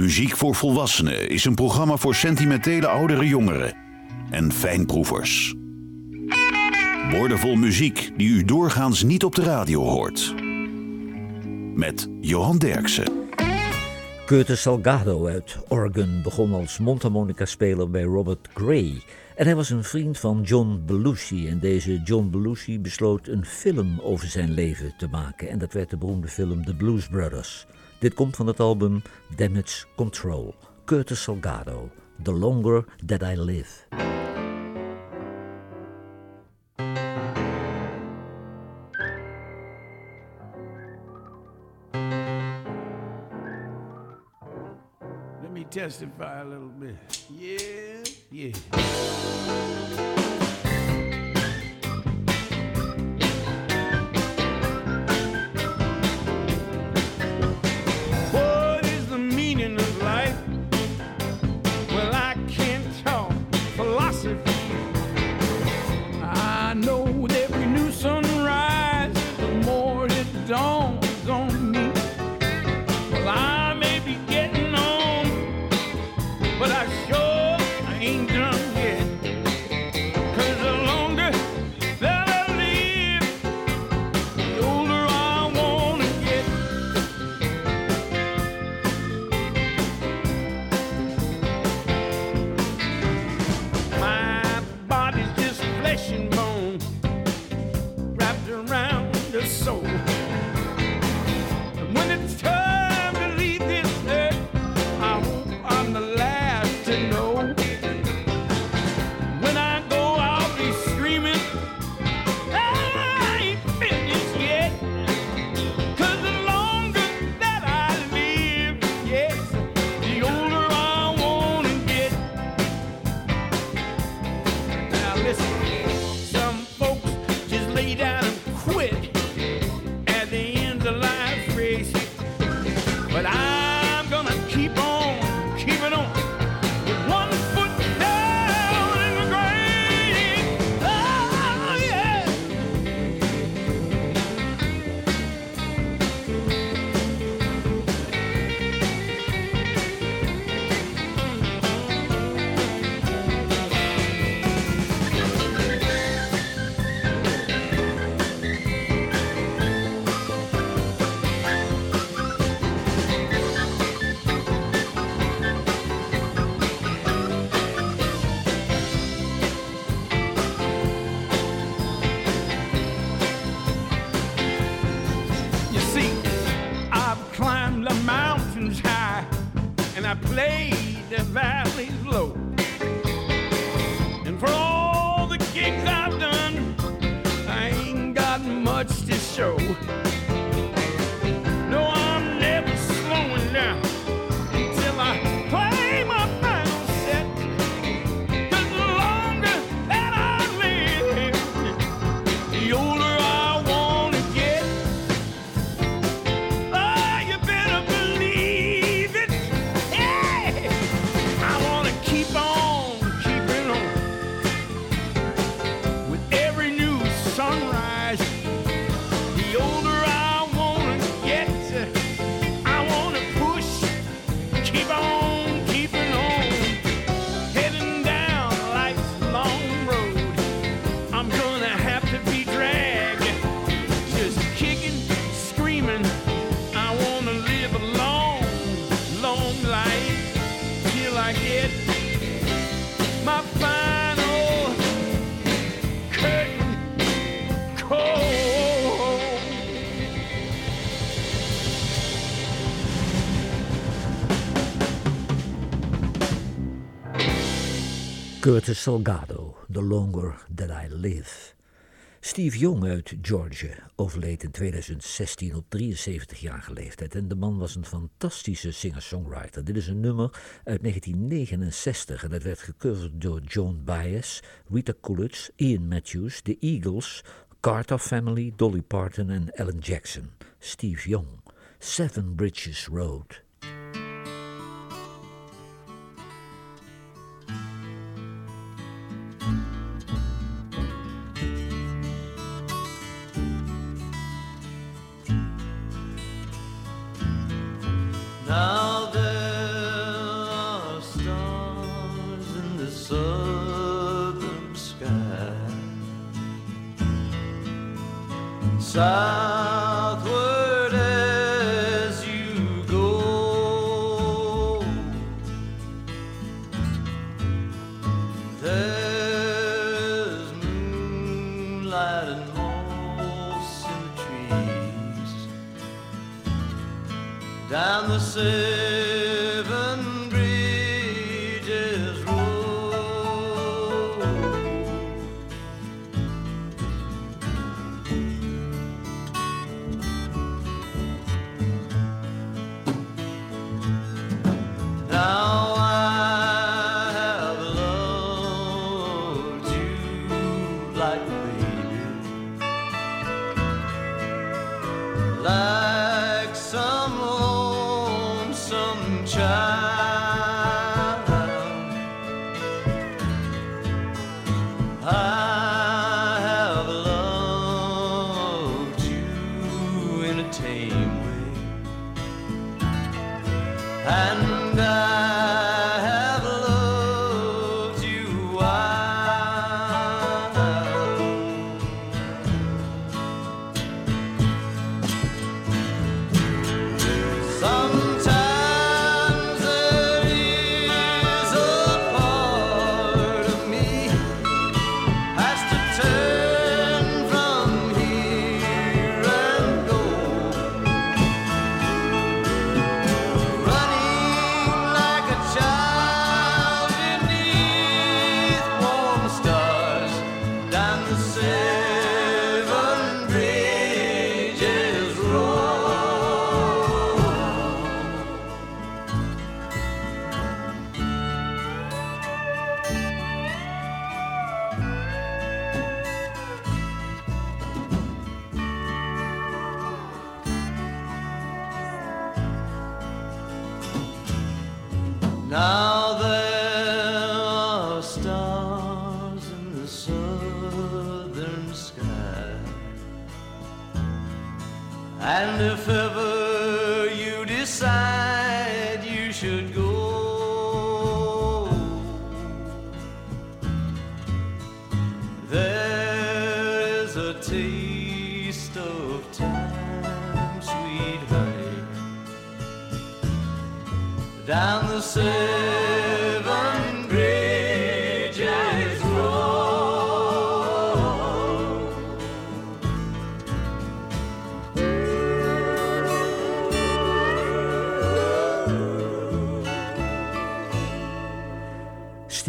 Muziek voor Volwassenen is een programma voor sentimentele oudere jongeren en fijnproevers. Woordenvol muziek die u doorgaans niet op de radio hoort. Met Johan Derksen. Curtis Salgado uit Oregon begon als mondharmonica-speler bij Robert Gray. En hij was een vriend van John Belushi. En deze John Belushi besloot een film over zijn leven te maken. En dat werd de beroemde film The Blues Brothers. Dit komt van het album Damage Control. Curtis Salgado, The Longer That I Live. Testify a little bit. Yeah, yeah. Much to show. Curtis Salgado, The Longer That I Live. Steve Young uit Georgia overleed in 2016 op 73-jarige leeftijd. En de man was een fantastische singer-songwriter. Dit is een nummer uit 1969 en dat werd gecoverd door Joan Baez, Rita Coolidge, Ian Matthews, The Eagles, Carter Family, Dolly Parton en Alan Jackson. Steve Young, Seven Bridges Road.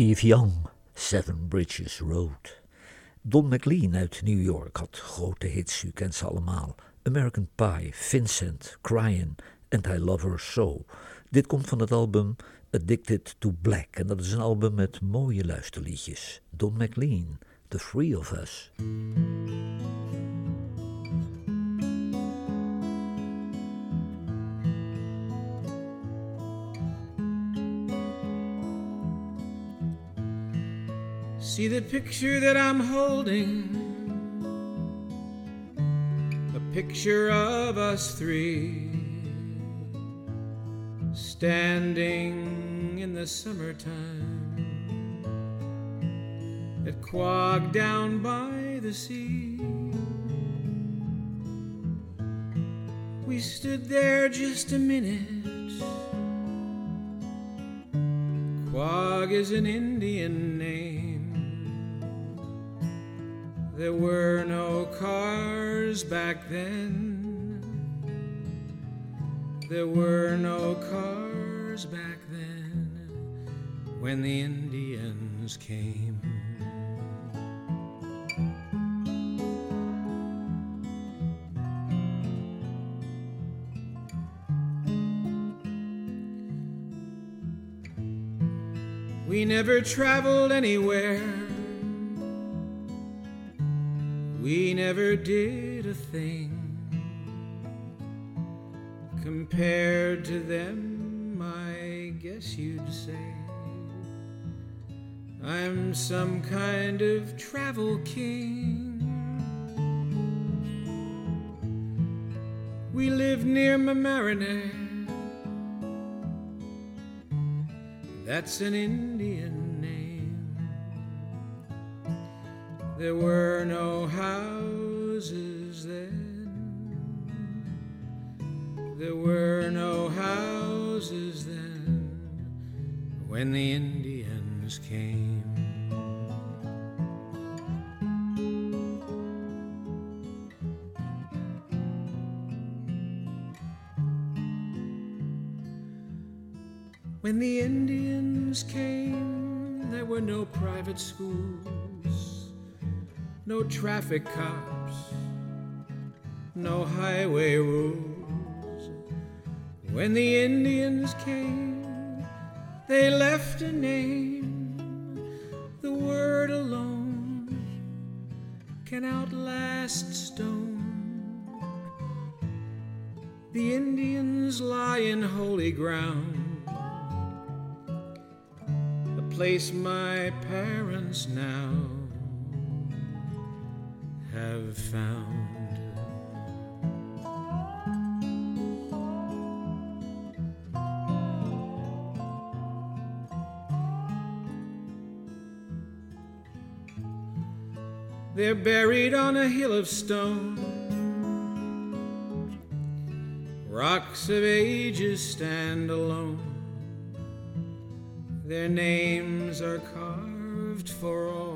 Steve Young, Seven Bridges Road. Don McLean uit New York had grote hits, u kent ze allemaal. American Pie, Vincent, Crying and I Love Her So. Dit komt van het album Addicted to Black en dat is een album met mooie luisterliedjes. Don McLean, The Three of Us. See the picture that I'm holding? A picture of us three standing in the summertime at Quogue down by the sea. We stood there just a minute. Quogue is an Indian name. There were no cars back then. There were no cars back then when the Indians came. We never traveled anywhere. We never did a thing compared to them, I guess you'd say. I'm some kind of travel king. We live near Mamaroneck. That's an Indian There were no houses there. There were no houses then when the Indians came. When the Indians came, there were no private schools, no traffic cops, no highway rules. When the Indians came, they left a name. The word alone can outlast stone. The Indians lie in holy ground a place my parents now have found. They're buried on a hill of stone. Rocks of ages stand alone. Their names are carved for all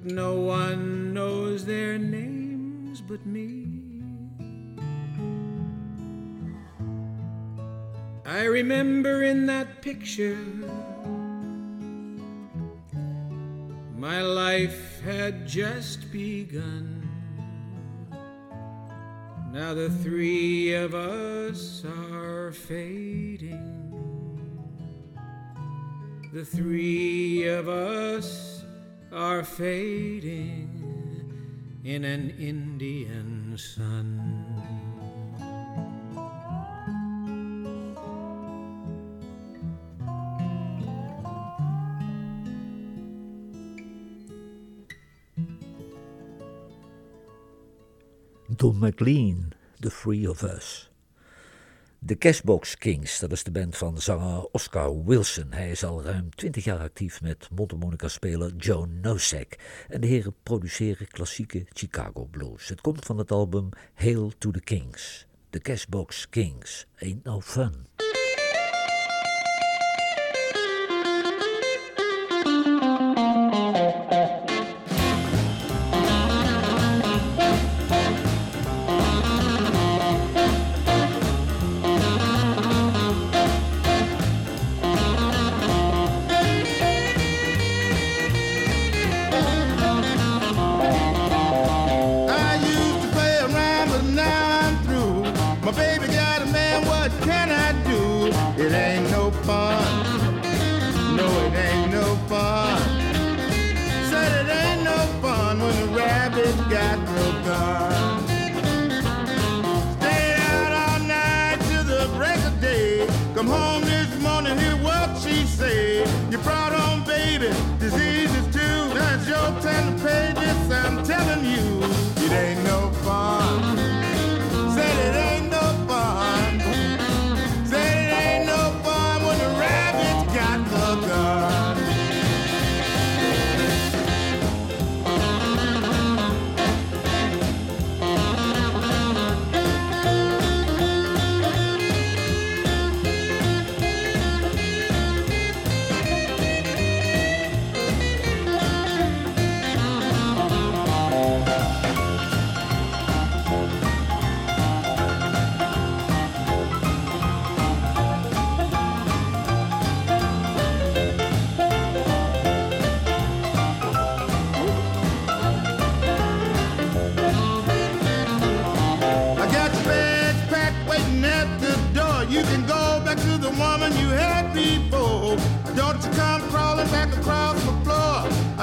But no one knows their names but me. I remember in that picture my life had just begun. Now the three of us are fading. The three of us are fading in an Indian sun. Don McLean, The Three of Us. De Cashbox Kings, dat is de band van zanger Oscar Wilson. Hij is al ruim 20 jaar actief met mondharmonica-speler Joe Nosek. En de heren produceren klassieke Chicago blues. Het komt van het album Hail to the Kings. De Cashbox Kings, ain't no fun.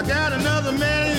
Got another man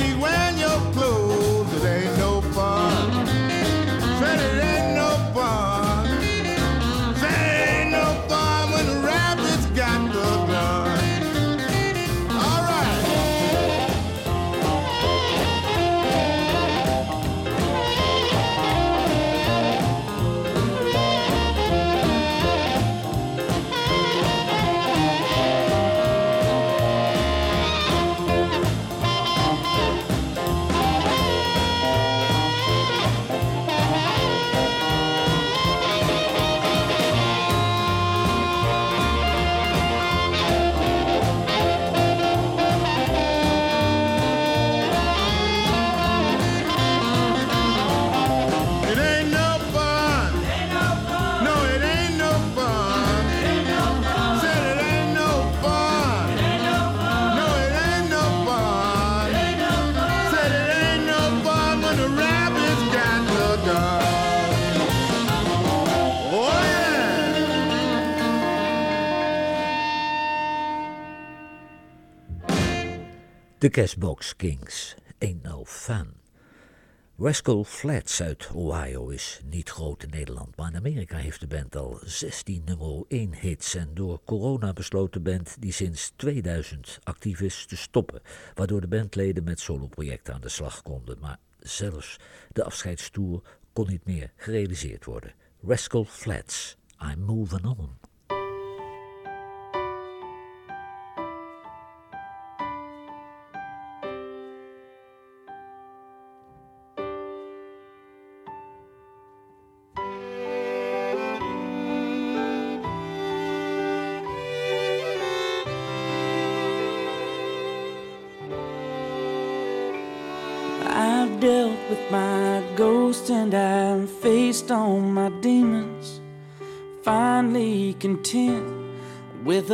Cashbox Kings, Ain't No Fun. Rascal Flats uit Ohio is niet groot in Nederland, maar in Amerika heeft de band al 16 nummer 1 hits en door corona besloot de band die sinds 2000 actief is te stoppen, waardoor de bandleden met soloprojecten aan de slag konden, maar zelfs de afscheidstoer kon niet meer gerealiseerd worden. Rascal Flats, I'm Moving On.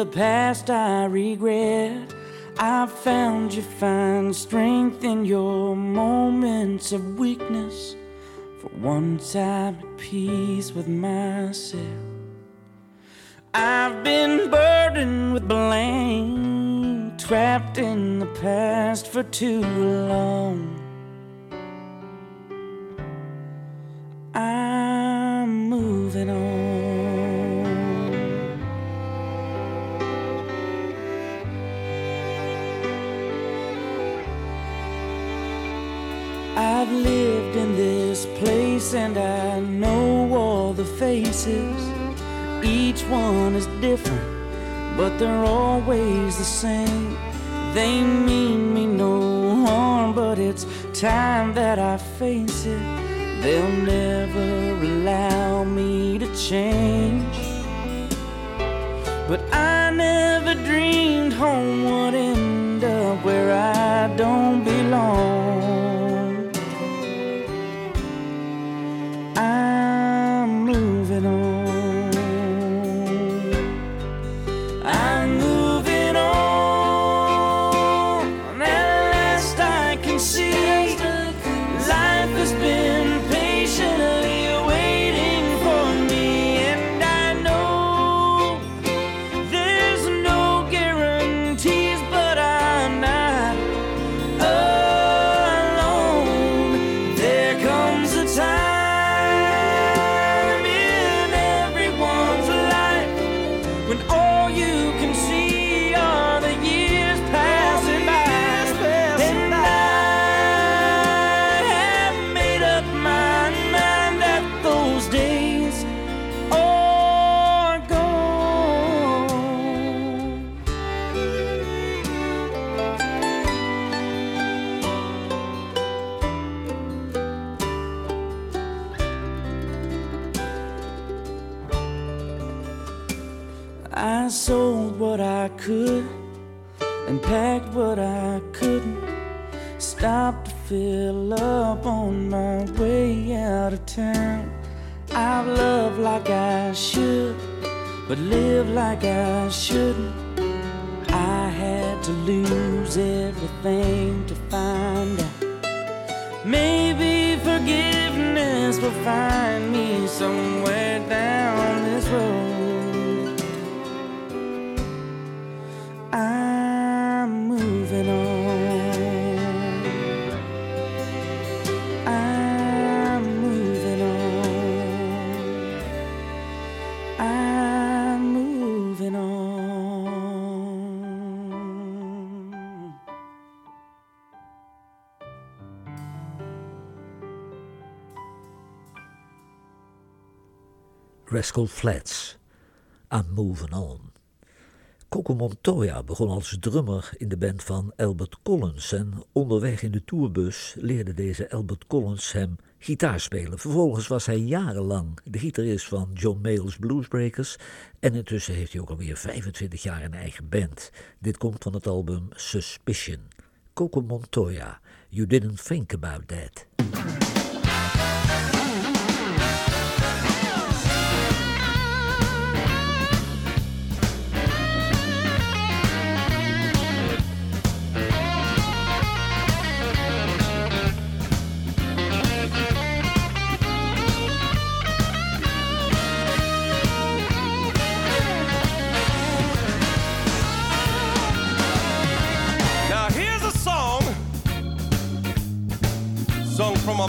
The past I regret. I found you find strength in your moments of weakness. For once I'm at peace with myself. I've been burdened with blame, trapped in the past for too long. Faces. Each one is different, but they're always the same. They mean me no harm, but it's time that I face it. They'll never allow me to change. But I never dreamed home would end up where I don't belong. And packed what I couldn't. Stopped to fill up on my way out of town. I've loved like I should, but lived like I shouldn't. I had to lose everything to find out. Maybe forgiveness will find me somewhere down this road. Rascal Flats, I'm Moving On. Coco Montoya begon als drummer in de band van Albert Collins en onderweg in de tourbus leerde deze Albert Collins hem gitaar spelen. Vervolgens was hij jarenlang de gitarist van John Mayall's Bluesbreakers en intussen heeft hij ook alweer 25 jaar een eigen band. Dit komt van het album Suspicion. Coco Montoya, You Didn't Think About That.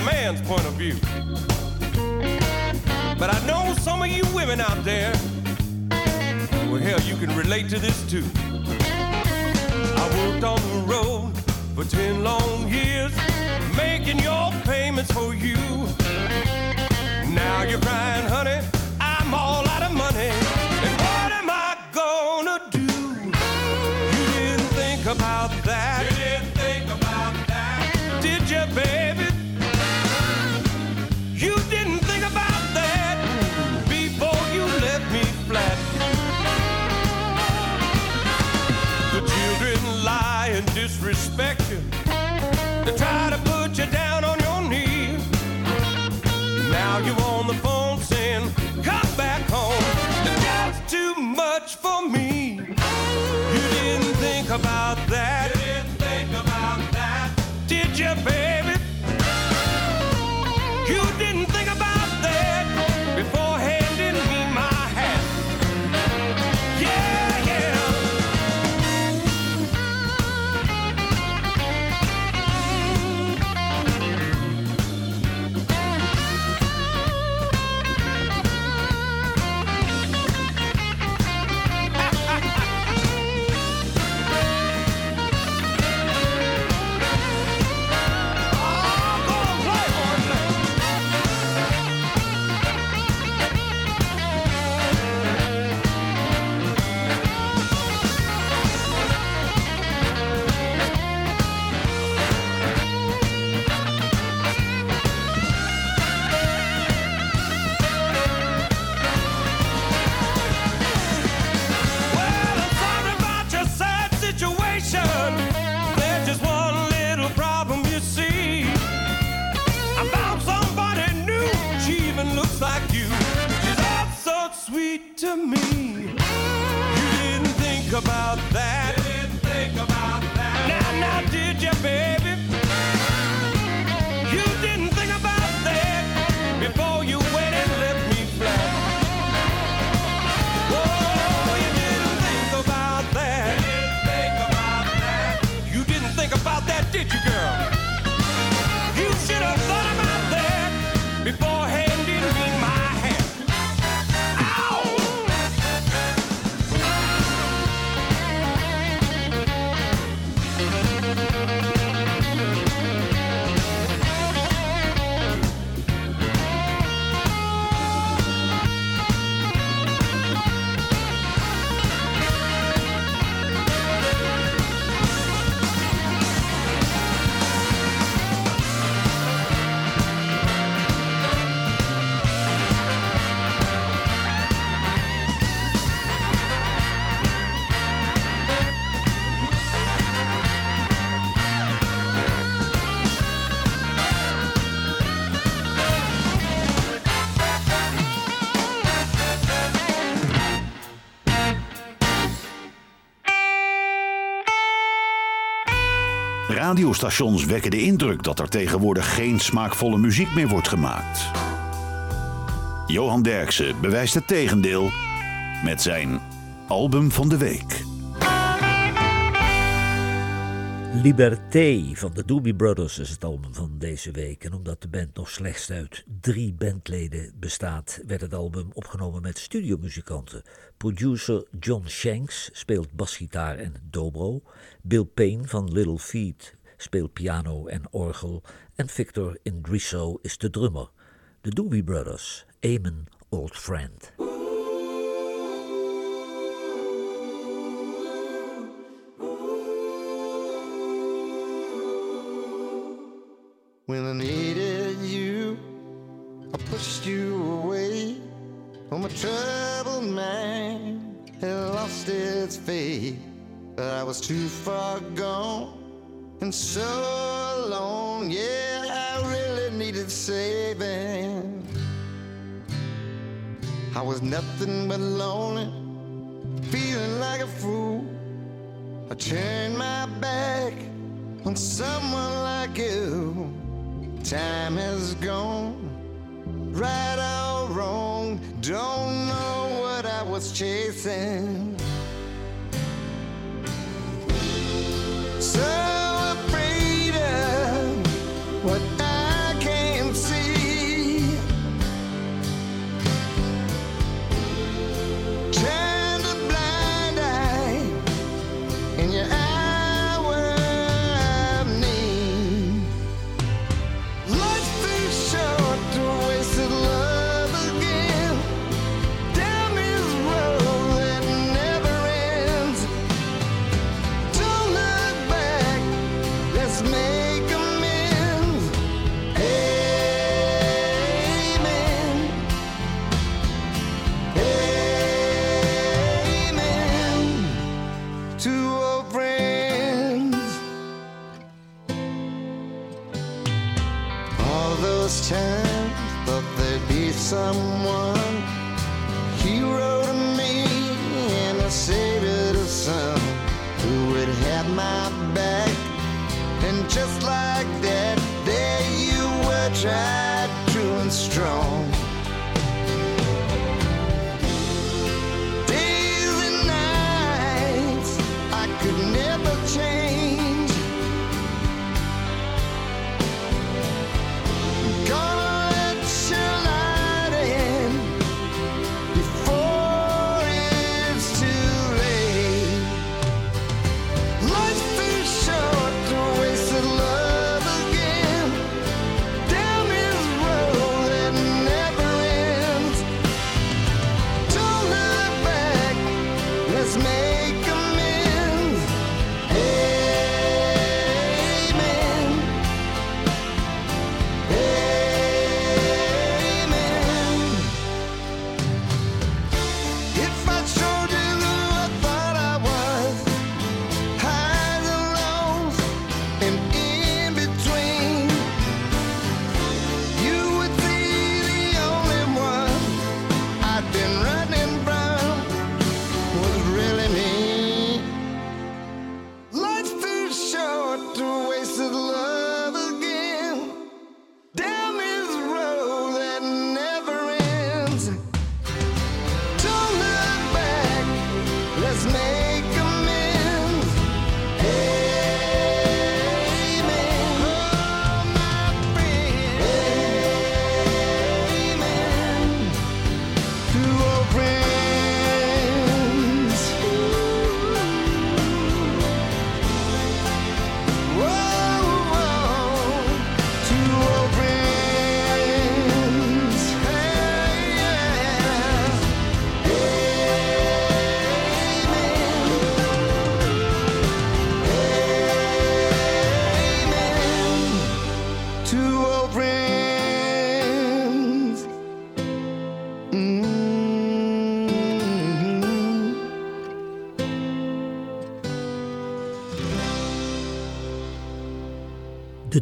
Man's point of view. But I know some of you women out there, well, hell, you can relate to this too. I worked on the road for 10 long years, making your payments for you. Now you're crying, honey, I'm all out of money. Radiostations wekken de indruk dat er tegenwoordig geen smaakvolle muziek meer wordt gemaakt. Johan Derksen bewijst het tegendeel met zijn album van de week. Liberté van de Doobie Brothers is het album van deze week. En omdat de band nog slechts uit drie bandleden bestaat, werd het album opgenomen met studiomuzikanten. Producer John Shanks speelt basgitaar en dobro. Bill Payne van Little Feet speelt piano en orgel. En Victor Indriso is de drummer. De Doobie Brothers, Amen Old Friend. When I needed you, I pushed you away. Oh, my troubled mind had lost its faith. But I was too far gone and so alone. Yeah, I really needed saving. I was nothing but lonely, feeling like a fool. I turned my back on someone like you. Time has gone, right or wrong. Don't know what I was chasing. So some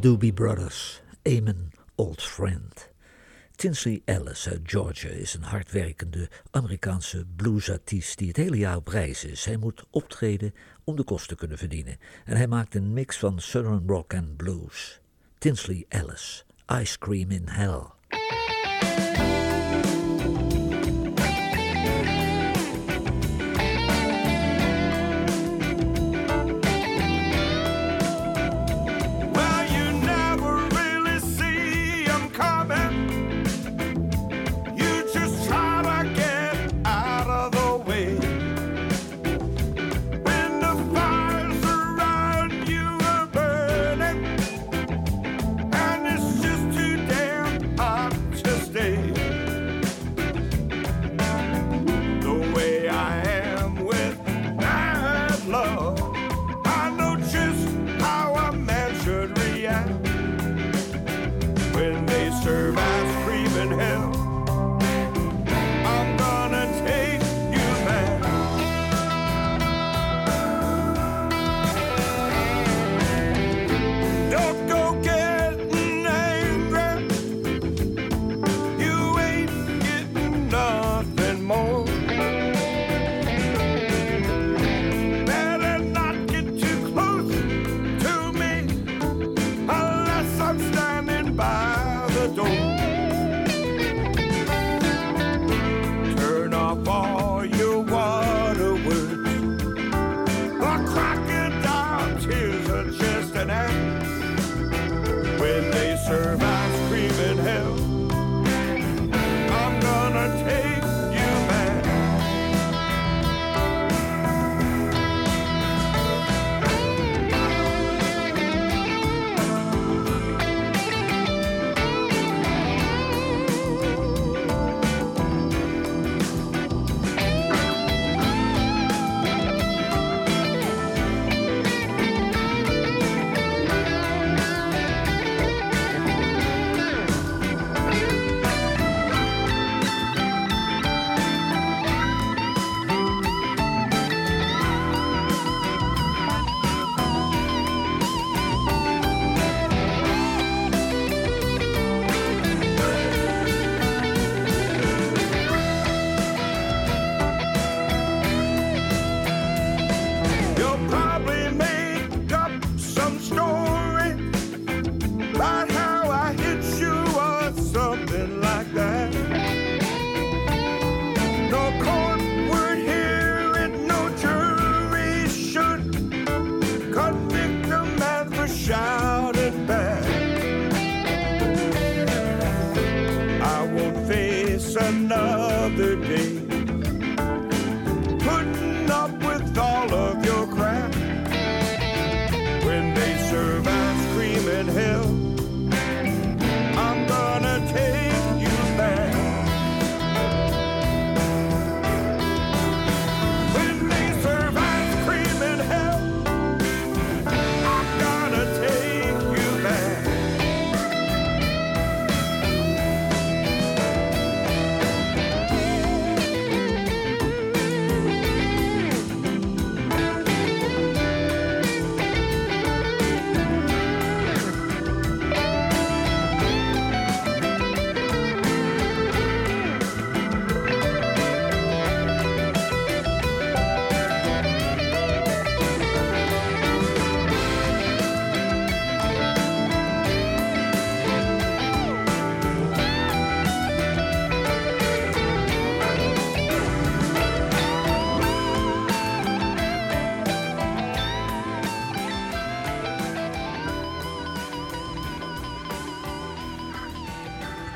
Doobie Brothers, Amen, Old Friend. Tinsley Ellis uit Georgia is een hardwerkende Amerikaanse bluesartiest die het hele jaar op reis is. Hij moet optreden om de kosten te kunnen verdienen. En hij maakt een mix van Southern Rock en Blues. Tinsley Ellis, Ice Cream in Hell.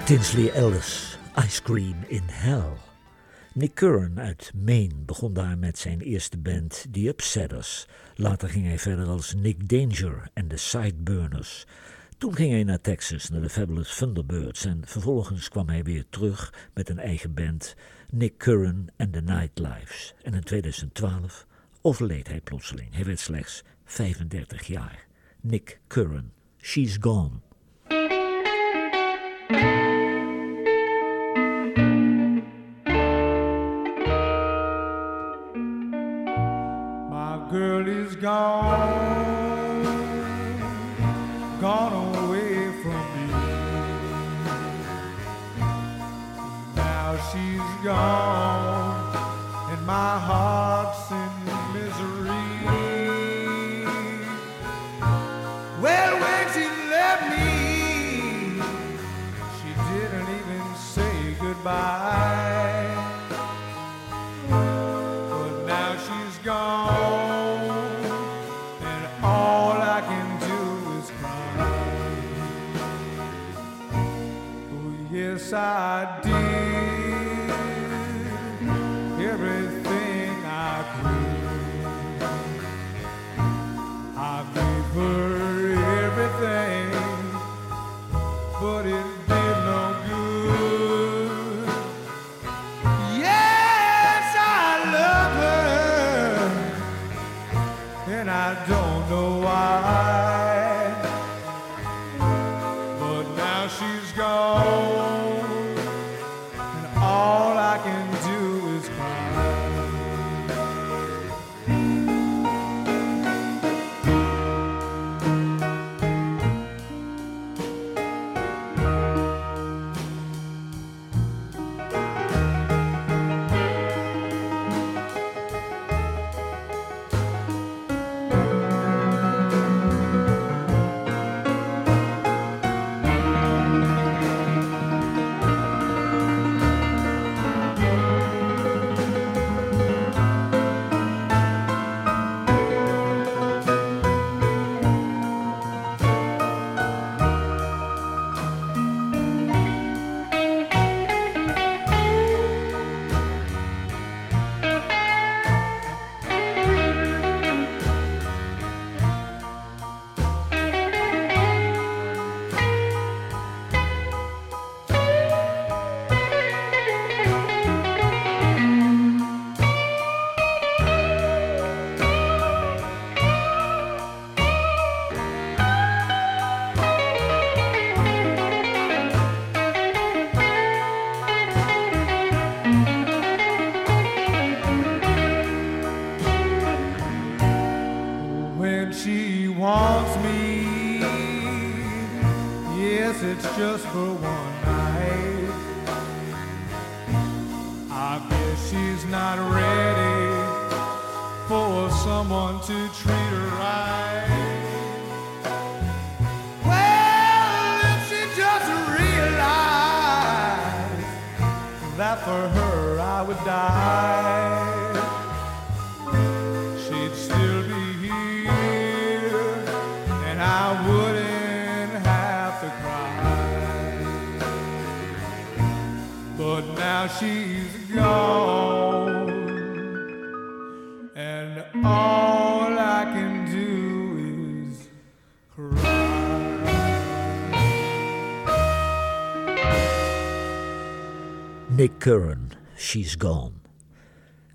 Tinsley Ellis, Ice Cream in Hell. Nick Curran uit Maine begon daar met zijn eerste band The Upsetters. Later ging hij verder als Nick Danger en de Sideburners. Toen ging hij naar Texas, naar de Fabulous Thunderbirds en vervolgens kwam hij weer terug met een eigen band, Nick Curran and the Nightlives. En in 2012 overleed hij plotseling. Hij werd slechts 35 jaar. Nick Curran, She's Gone. She's me. Yes, it's just for one night. I guess she's not ready for someone to treat her right. Well, if she just realized that for her I would die she's gone. And all I can do is Nick Curran, She's Gone.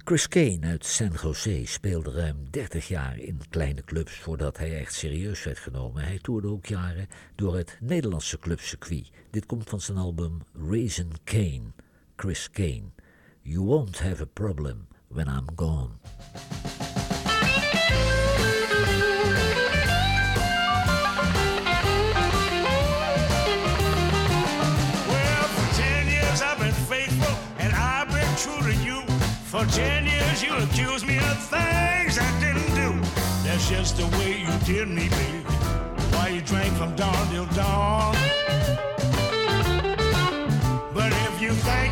Chris Kane uit San Jose speelde ruim 30 jaar in kleine clubs voordat hij echt serieus werd genomen. Hij toerde ook jaren door het Nederlandse clubcircuit. Dit komt van zijn album Raisin Kane. Chris Cain. You won't have a problem when I'm gone. Well, for ten years I've been faithful and I've been true to you. For ten years you accused me of things I didn't do. That's just the way you did me, baby. Why you drank from dawn till dawn. But if you think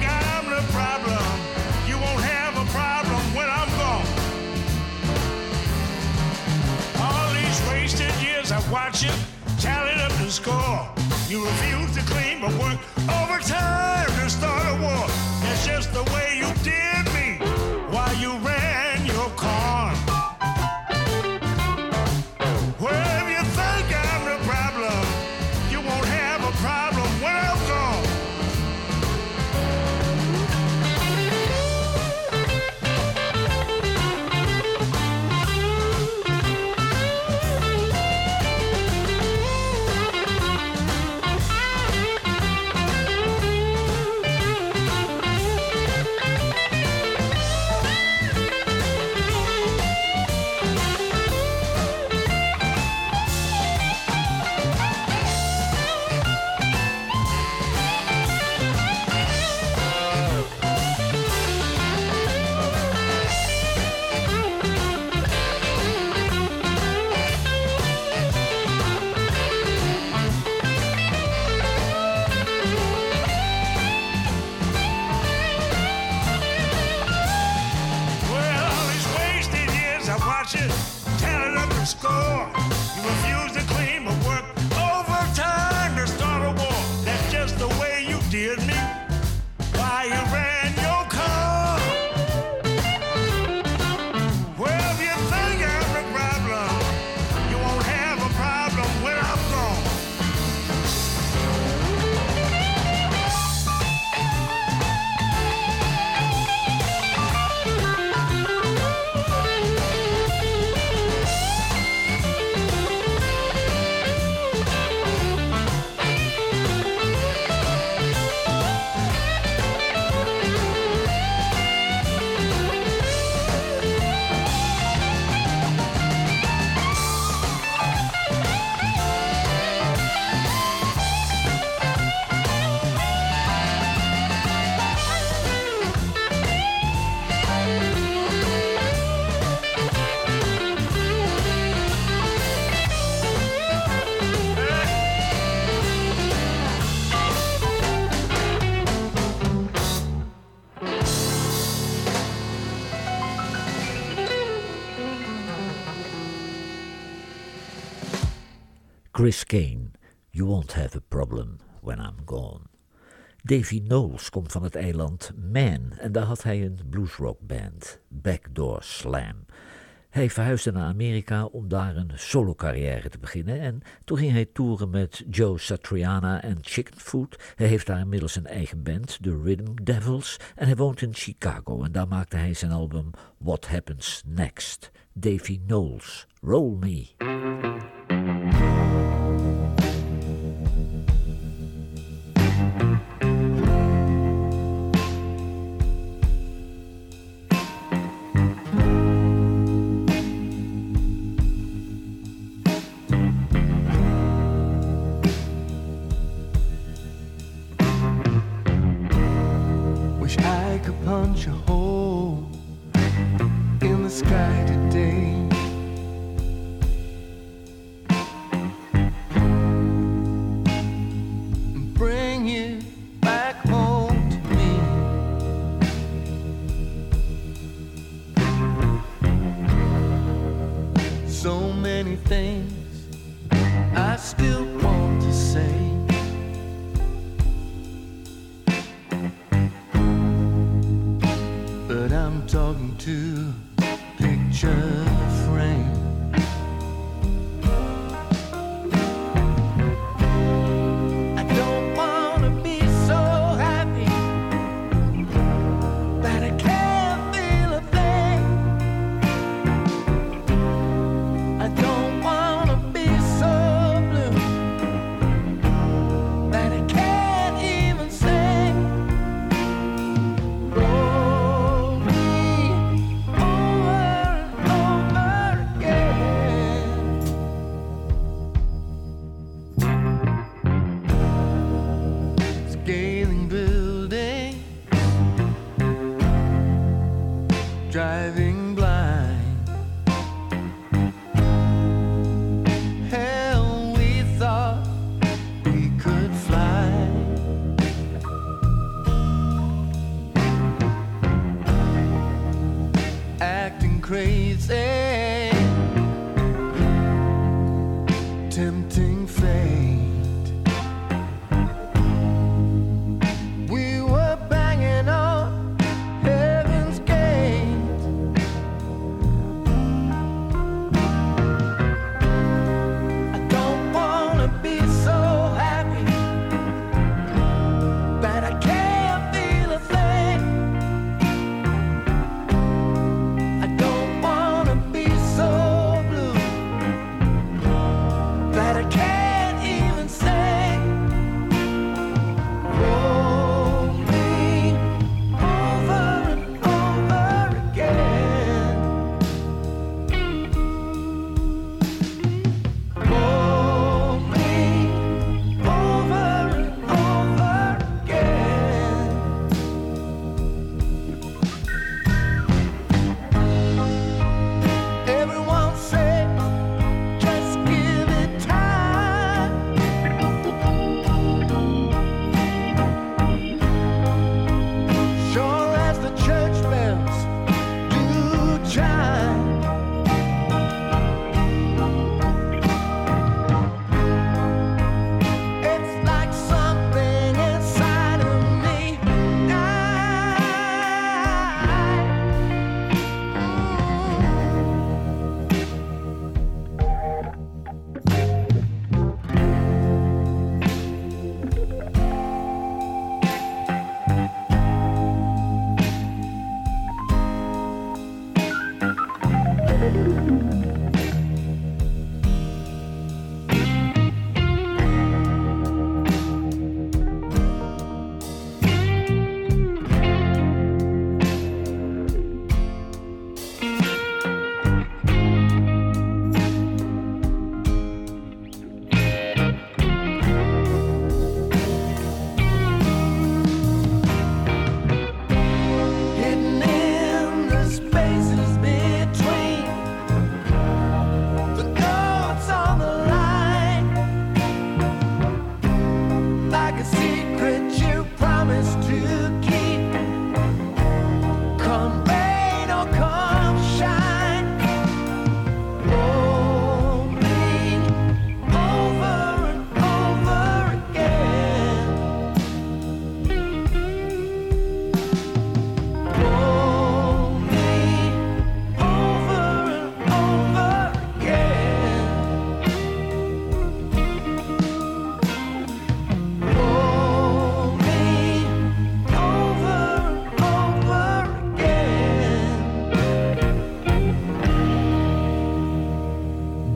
I've tallied up the score. You refuse to clean but work overtime to start a war. That's just the way you did Chris Kane, You Won't Have a Problem When I'm Gone. Davy Knowles komt van het eiland Man en daar had hij een bluesrock band, Backdoor Slam. Hij verhuisde naar Amerika om daar een solocarrière te beginnen en toen ging hij toeren met Joe Satriana en Chicken Food. Hij heeft daar inmiddels een eigen band, The Rhythm Devils, en hij woont in Chicago en daar maakte hij zijn album What Happens Next. Davy Knowles, Roll Me. To driving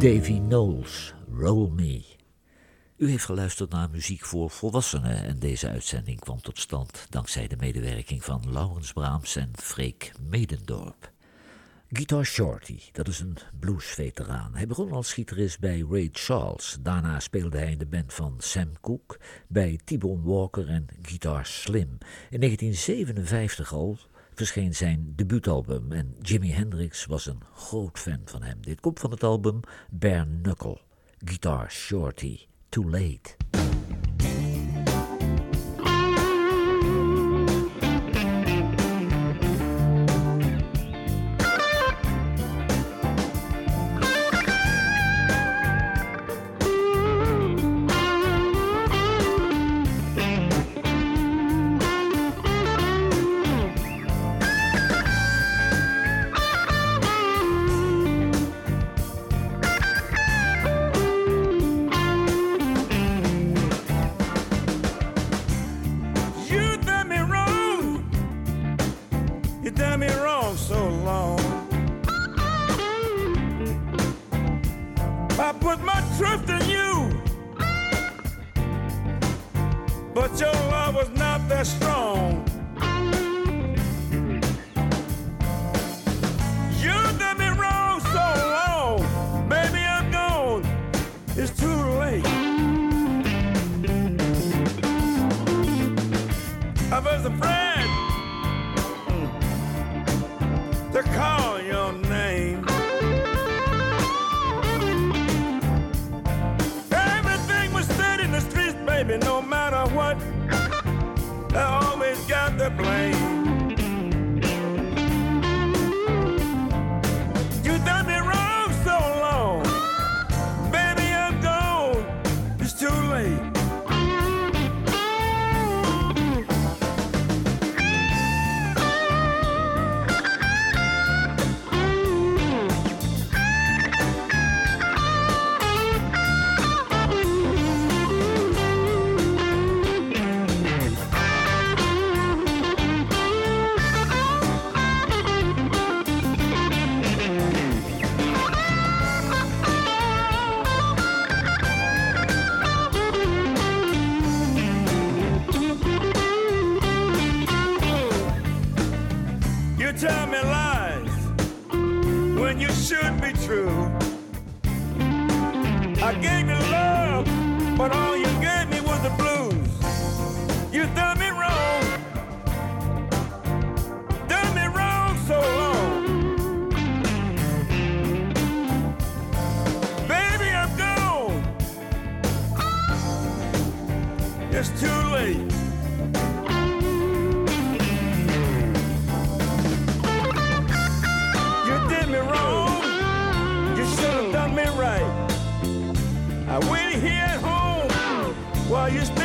Davy Knowles, Roll Me. U heeft geluisterd naar muziek voor volwassenen en deze uitzending kwam tot stand dankzij de medewerking van Laurens Braams en Freek Medendorp. Guitar Shorty, dat is een bluesveteraan. Hij begon als gitarist bij Ray Charles. Daarna speelde hij in de band van Sam Cooke, bij T-Bone Walker en Guitar Slim. In 1957 al verscheen zijn debuutalbum en Jimi Hendrix was een groot fan van hem. Dit komt van het album Bare Knuckle, Guitar Shorty, Too Late. it's too late. You did me wrong. You should have done me right. I waited here at home while you.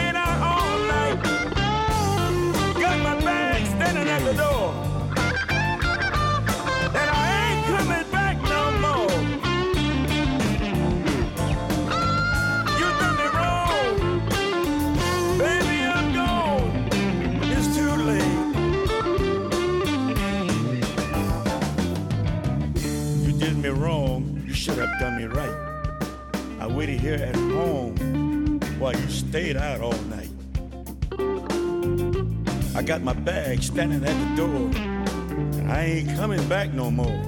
here at home while you stayed out all night. I got my bag standing at the door, and I ain't coming back no more.